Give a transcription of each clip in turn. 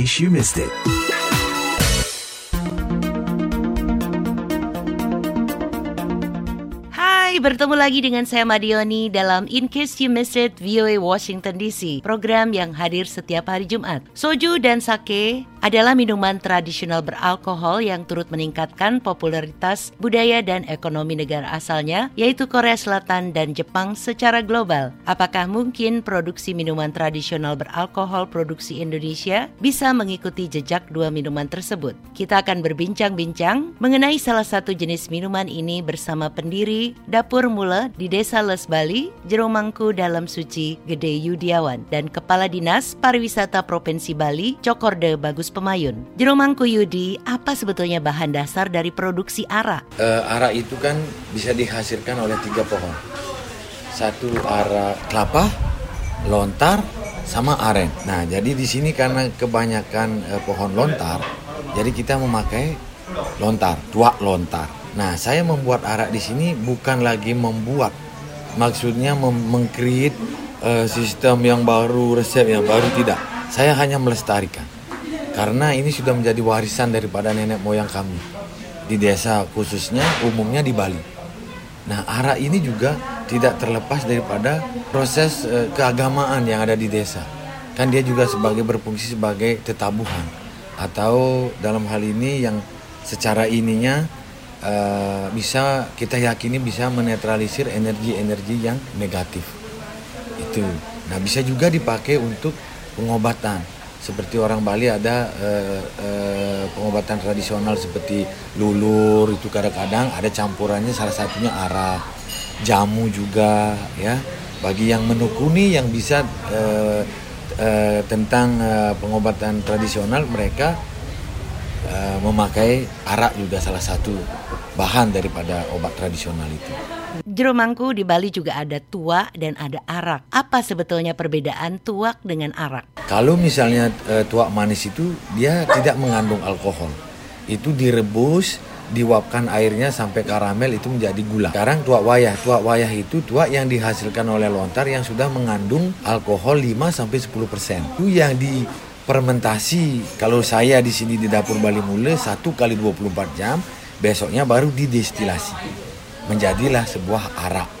case you missed it. Bertemu lagi dengan saya Madioni dalam In Case You Missed It VOA Washington DC, program yang hadir setiap hari Jumat. Soju dan sake adalah minuman tradisional beralkohol yang turut meningkatkan popularitas budaya dan ekonomi negara asalnya, yaitu Korea Selatan dan Jepang secara global. Apakah mungkin produksi minuman tradisional beralkohol produksi Indonesia bisa mengikuti jejak dua minuman tersebut? Kita akan berbincang-bincang mengenai salah satu jenis minuman ini bersama pendiri Dapur Mula di Desa Les Bali, Jeromangku dalam Suci Gede Yudiawan dan Kepala Dinas Pariwisata Provinsi Bali, Cokorde Bagus Pemayun. Jeromangku Yudi, apa sebetulnya bahan dasar dari produksi arak? Uh, arak itu kan bisa dihasilkan oleh tiga pohon. Satu arak kelapa, lontar, sama aren. Nah, jadi di sini karena kebanyakan uh, pohon lontar, jadi kita memakai lontar, tuak lontar. Nah, saya membuat arak di sini bukan lagi membuat, maksudnya mengcreate uh, sistem yang baru, resep yang baru tidak. Saya hanya melestarikan. Karena ini sudah menjadi warisan daripada nenek moyang kami di desa khususnya umumnya di Bali. Nah, arak ini juga tidak terlepas daripada proses uh, keagamaan yang ada di desa. Kan dia juga sebagai berfungsi sebagai tetabuhan atau dalam hal ini yang secara ininya uh, bisa kita yakini bisa menetralisir energi-energi yang negatif. Itu. Nah, bisa juga dipakai untuk pengobatan. Seperti orang Bali ada uh, uh, pengobatan tradisional seperti lulur itu kadang-kadang ada campurannya salah satunya arah jamu juga ya. Bagi yang menekuni yang bisa uh, uh, tentang uh, pengobatan tradisional mereka uh, memakai arak juga salah satu bahan daripada obat tradisional itu. Jeromangku di Bali juga ada tuak dan ada arak. Apa sebetulnya perbedaan tuak dengan arak? Kalau misalnya e, tuak manis itu dia tidak mengandung alkohol. Itu direbus, diuapkan airnya sampai karamel itu menjadi gula. Sekarang tuak wayah, tuak wayah itu tuak yang dihasilkan oleh lontar yang sudah mengandung alkohol 5 sampai 10%. Itu yang di fermentasi kalau saya di sini di dapur Bali Mule satu kali 24 jam besoknya baru didestilasi menjadilah sebuah arak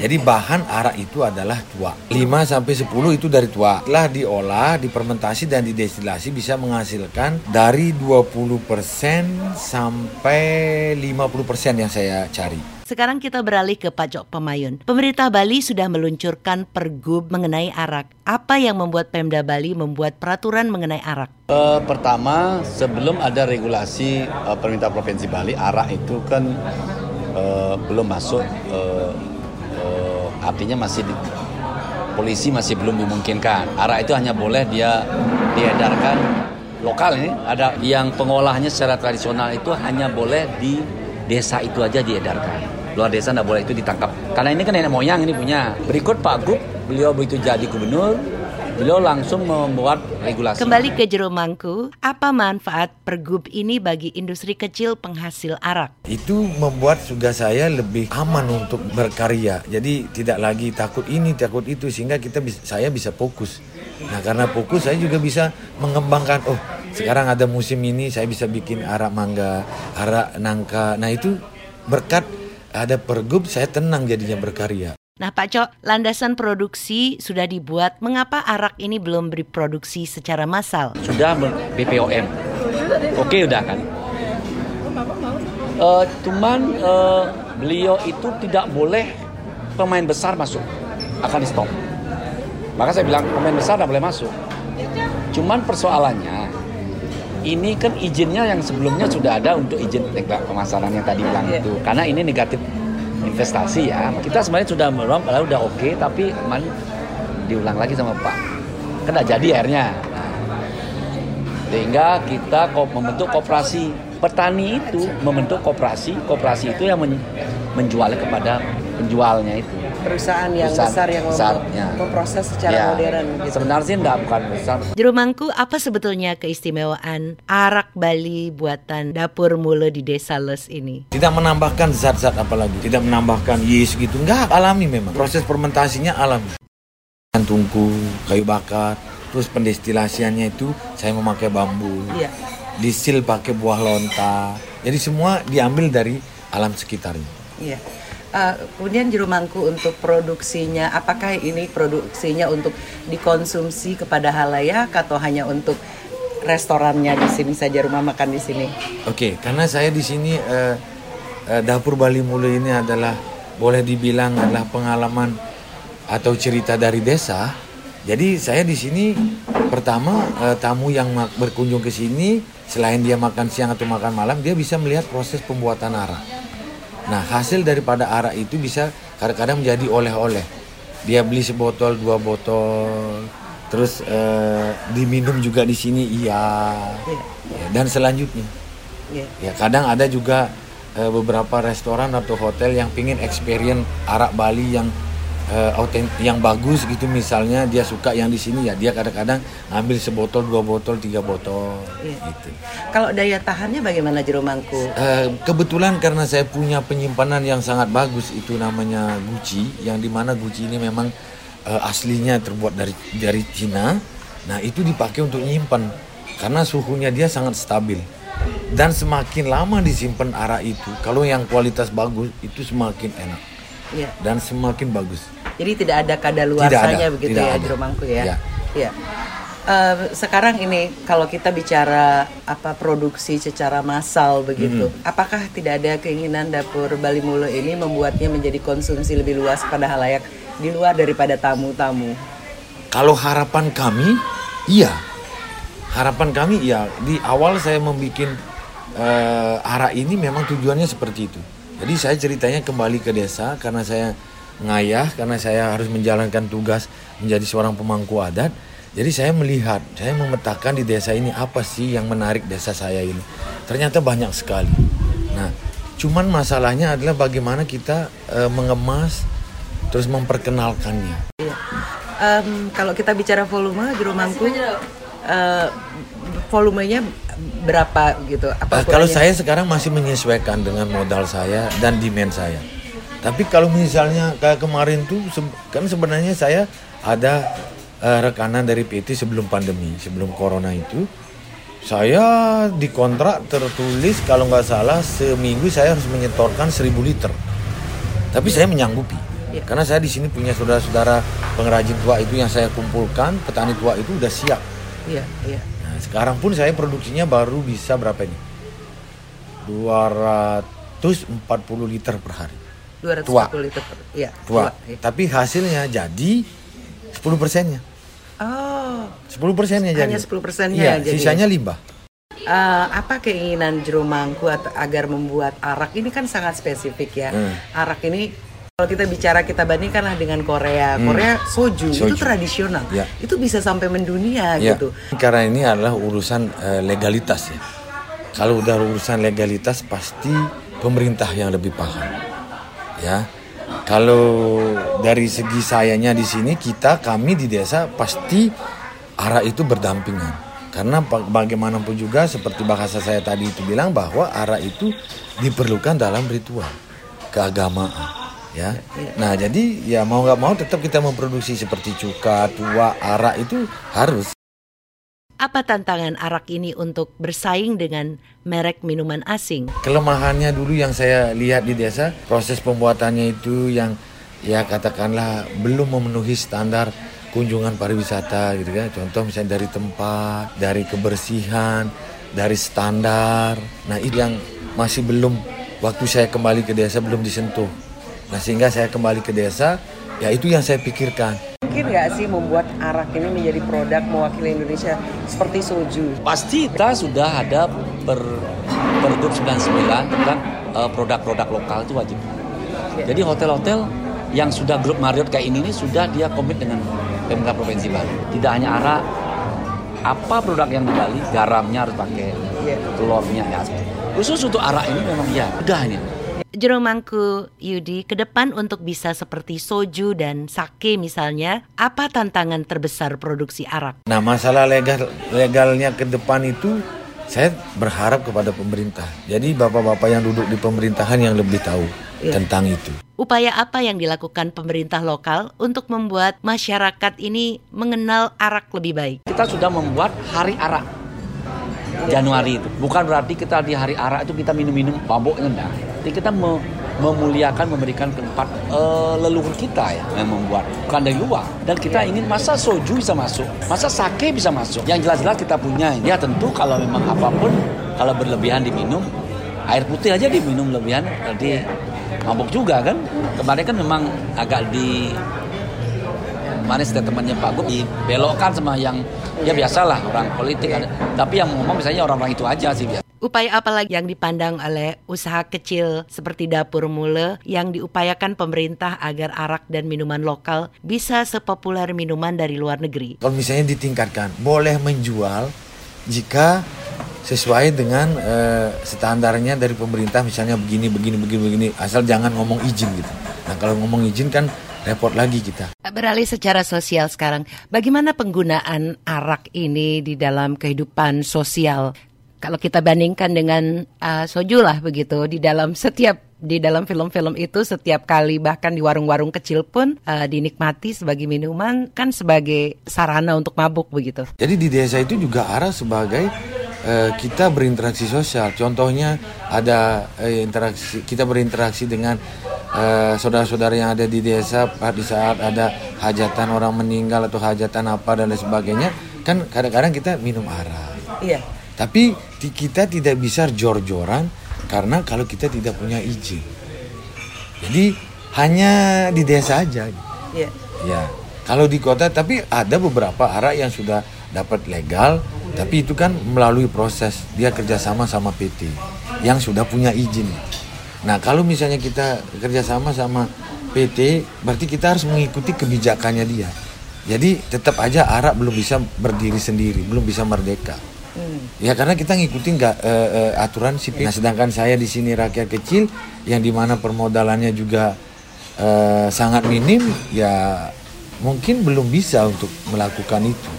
jadi bahan arak itu adalah tua 5 sampai 10 itu dari tua telah diolah dipermentasi dan didestilasi bisa menghasilkan dari 20% sampai 50% yang saya cari sekarang kita beralih ke pajak pemayun. Pemerintah Bali sudah meluncurkan pergub mengenai arak. Apa yang membuat Pemda Bali membuat peraturan mengenai arak? Uh, pertama, sebelum ada regulasi uh, pemerintah provinsi Bali, arak itu kan uh, belum masuk. Uh, uh, artinya masih di, polisi masih belum dimungkinkan. Arak itu hanya boleh dia diedarkan lokal ini. Ada yang pengolahnya secara tradisional itu hanya boleh di desa itu aja diedarkan luar desa tidak boleh itu ditangkap. Karena ini kan nenek moyang ini punya. Berikut Pak Gub, beliau begitu jadi gubernur, beliau langsung membuat regulasi. Kembali ke Jeromangku, apa manfaat pergub ini bagi industri kecil penghasil arak? Itu membuat juga saya lebih aman untuk berkarya. Jadi tidak lagi takut ini, takut itu sehingga kita bisa, saya bisa fokus. Nah, karena fokus saya juga bisa mengembangkan oh, sekarang ada musim ini saya bisa bikin arak mangga, arak nangka. Nah, itu berkat ada pergub saya tenang jadinya berkarya. Nah Pak Cok, landasan produksi sudah dibuat. Mengapa arak ini belum diproduksi secara massal? Sudah BPOM. Oke udah kan. Uh, cuman uh, beliau itu tidak boleh pemain besar masuk. Akan di stop. Maka saya bilang pemain besar tidak boleh masuk. Cuman persoalannya ini kan izinnya yang sebelumnya sudah ada untuk izin pemasaran yang tadi bilang yeah. itu karena ini negatif investasi ya. Kita sebenarnya sudah merom kalau udah oke okay, tapi man diulang lagi sama Pak. Kan jadi akhirnya sehingga kita membentuk koperasi. Petani itu membentuk koperasi. Koperasi itu yang menjualnya kepada penjualnya itu perusahaan yang perusahaan besar yang besar, ya. memproses secara ya. modern. Gitu. Sebenarnya sih enggak bukan besar. Jerumangku, apa sebetulnya keistimewaan arak Bali buatan dapur mule di Desa Les ini? Tidak menambahkan zat-zat apalagi, tidak menambahkan yeast gitu, enggak alami memang. Proses fermentasinya alami. Tungku, kayu bakar, terus pendestilasiannya itu saya memakai bambu Iya. disil pakai buah lontar jadi semua diambil dari alam sekitarnya Iya. Uh, kemudian jeruk mangku untuk produksinya, apakah ini produksinya untuk dikonsumsi kepada halayak atau hanya untuk restorannya di sini saja rumah makan di sini? Oke, karena saya di sini eh, eh, dapur Bali Mulu ini adalah boleh dibilang adalah pengalaman atau cerita dari desa. Jadi saya di sini pertama eh, tamu yang berkunjung ke sini selain dia makan siang atau makan malam dia bisa melihat proses pembuatan arak. Nah hasil daripada arak itu bisa kadang-kadang menjadi oleh-oleh. Dia beli sebotol dua botol, terus eh, diminum juga di sini iya. Iya. Ya, dan selanjutnya Iya. Ya kadang ada juga eh, beberapa restoran atau hotel yang pingin experience arak Bali yang eh, autent yang bagus gitu misalnya dia suka yang di sini ya dia kadang-kadang ngambil sebotol dua botol tiga botol Iya. gitu. Kalau daya tahannya bagaimana jeruk mangku? Eh, kebetulan karena saya punya penyimpanan yang sangat bagus itu namanya Gucci yang di mana Gucci ini memang eh, aslinya terbuat dari dari Cina. Nah itu dipakai untuk nyimpan karena suhunya dia sangat stabil dan semakin lama disimpan arak itu kalau yang kualitas bagus itu semakin enak Iya. dan semakin bagus. Jadi tidak ada kadaluarsanya Tidak ada, begitu tidak ya ada. jeruk mangku ya. Iya. Iya. Eh, sekarang ini kalau kita bicara apa produksi secara massal begitu, Hmm. apakah tidak ada keinginan dapur Bali Mulu ini membuatnya menjadi konsumsi lebih luas pada halayak di luar daripada tamu-tamu? Kalau harapan kami, iya. Harapan kami, iya. Di awal saya membuat eh, arah ini memang tujuannya seperti itu. Jadi saya ceritanya kembali ke desa karena saya ngayah, karena saya harus menjalankan tugas menjadi seorang pemangku adat. Jadi saya melihat, saya memetakan di desa ini apa sih yang menarik desa saya ini. Ternyata banyak sekali. Nah, cuman masalahnya adalah bagaimana kita eh, mengemas terus memperkenalkannya. Em, kalau kita bicara volume jeruk mangku, eh, volumenya berapa gitu? Apa Eh, kalau saya sekarang masih menyesuaikan dengan modal saya dan demand saya. Tapi kalau misalnya kayak kemarin tuh kan sebenarnya saya ada eh, rekanan dari PT sebelum pandemi, sebelum corona itu. Saya dikontrak tertulis kalau nggak salah seminggu saya harus menyetorkan 1000 liter. Tapi saya menyanggupi. Iya. Karena saya di sini punya saudara-saudara pengrajin tua itu yang saya kumpulkan, petani tua itu udah siap. Iya, iya. Sekarang pun saya produksinya baru bisa berapa ini? 240 liter per hari. 240 Tua. liter. per- Iya, Tua. iya. Tapi hasilnya jadi 10 persennya. Oh, 10 persennya jadi. Hanya 10 persennya Iya, jadi. sisanya limbah. Eh, apa keinginan jeruk mangku at- agar membuat arak ini kan sangat spesifik ya. Hmm. Arak ini kalau kita bicara kita bandingkanlah dengan Korea. Korea soju, itu Hmm. Soju. tradisional. Ya. Itu bisa sampai mendunia Ya, gitu. karena ini adalah urusan eh, legalitas ya. Kalau udah urusan legalitas pasti pemerintah yang lebih paham. Ya. Kalau dari segi sayanya di sini kita kami di desa pasti arah itu berdampingan. Karena ba- bagaimanapun juga seperti bahasa saya tadi itu bilang bahwa arah itu diperlukan dalam ritual keagamaan ya. Nah, jadi ya mau nggak mau tetap kita memproduksi seperti cuka, tua, arak itu harus. Apa tantangan arak ini untuk bersaing dengan merek minuman asing? kelemahannya dulu yang saya lihat di desa proses pembuatannya itu yang ya katakanlah belum memenuhi standar kunjungan pariwisata gitu kan. Contoh misalnya dari tempat dari kebersihan dari standar. Nah itu yang masih belum waktu saya kembali ke desa belum disentuh nah sehingga saya kembali ke desa ya itu yang saya pikirkan Mungkin nggak sih membuat arak ini menjadi produk mewakili Indonesia seperti soju? Pasti kita sudah ada per Pergub 99 tentang eh, produk-produk lokal itu wajib. Jadi hotel-hotel yang sudah grup Marriott kayak ini ini sudah dia komit dengan pemerintah provinsi Bali. Tidak hanya arak, apa produk yang di Bali, garamnya harus pakai, Iya. telurnya ya. Khusus untuk arak ini memang ya udah Jeruk mangku Yudi, ke depan untuk bisa seperti soju dan sake misalnya, apa tantangan terbesar produksi arak? Nah masalah legal legalnya ke depan itu saya berharap kepada pemerintah. Jadi bapak-bapak yang duduk di pemerintahan yang lebih tahu. yeah. tentang itu. Upaya apa yang dilakukan pemerintah lokal untuk membuat masyarakat ini mengenal arak lebih baik? Kita sudah membuat hari arak Januari itu. Bukan berarti kita di hari arak itu kita minum-minum mabuknya enggak. Jadi kita me memuliakan memberikan tempat uh, leluhur kita ya yang membuat bukan dari luar. Dan kita ingin masa soju bisa masuk masa sake bisa masuk. Yang jelas-jelas kita punya ya tentu kalau memang apa pun kalau berlebihan diminum air putih aja diminum lebihan nanti mabuk juga kan. Kemarin kan memang agak di mana temannya Pak Gup dibelokkan sama yang ya biasalah orang politik tapi yang ngomong misalnya orang-orang itu aja sih biasa Upaya apa lagi yang dipandang oleh usaha kecil seperti dapur mule yang diupayakan pemerintah agar arak dan minuman lokal bisa sepopuler minuman dari luar negeri? Kalau misalnya ditingkatkan, boleh menjual jika sesuai dengan uh, standarnya dari pemerintah misalnya begini begini begini begini asal jangan ngomong izin gitu. Nah kalau ngomong izin kan repot lagi kita. Beralih secara sosial sekarang, bagaimana penggunaan arak ini di dalam kehidupan sosial? Kalau kita bandingkan dengan uh, soju lah begitu di dalam setiap di dalam film-film itu setiap kali bahkan di warung-warung kecil pun uh, dinikmati sebagai minuman kan sebagai sarana untuk mabuk begitu. Jadi di desa itu juga arah sebagai uh, kita berinteraksi sosial. Contohnya ada uh, interaksi kita berinteraksi dengan uh, saudara-saudara yang ada di desa di saat ada hajatan orang meninggal atau hajatan apa dan lain sebagainya kan kadang-kadang kita minum arak. Iya. Tapi kita tidak bisa jor-joran karena kalau kita tidak punya izin. Jadi hanya di desa aja. Iya. Ya. Kalau di kota tapi ada beberapa arak yang sudah dapat legal, tapi itu kan melalui proses dia kerjasama sama PT yang sudah punya izin. Nah kalau misalnya kita kerjasama sama PT, berarti kita harus mengikuti kebijakannya dia. Jadi tetap aja arak belum bisa berdiri sendiri, belum bisa merdeka. Hmm. Ya karena kita ngikutin nggak uh, uh, aturan sih. Nah sedangkan saya di sini rakyat kecil yang di mana permodalannya juga uh, sangat minim, ya mungkin belum bisa untuk melakukan itu.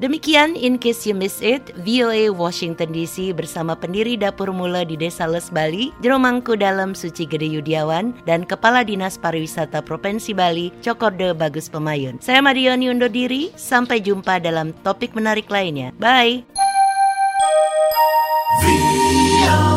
Demikian In Case You Miss It, VOA Washington DC bersama pendiri Dapur Mula di Desa Les Bali, Jeromangku dalam Suci Gede Yudiawan, dan Kepala Dinas Pariwisata Provinsi Bali, Cokorde Bagus Pemayun. Saya Madioni undur diri, sampai jumpa dalam topik menarik lainnya. Bye! Via.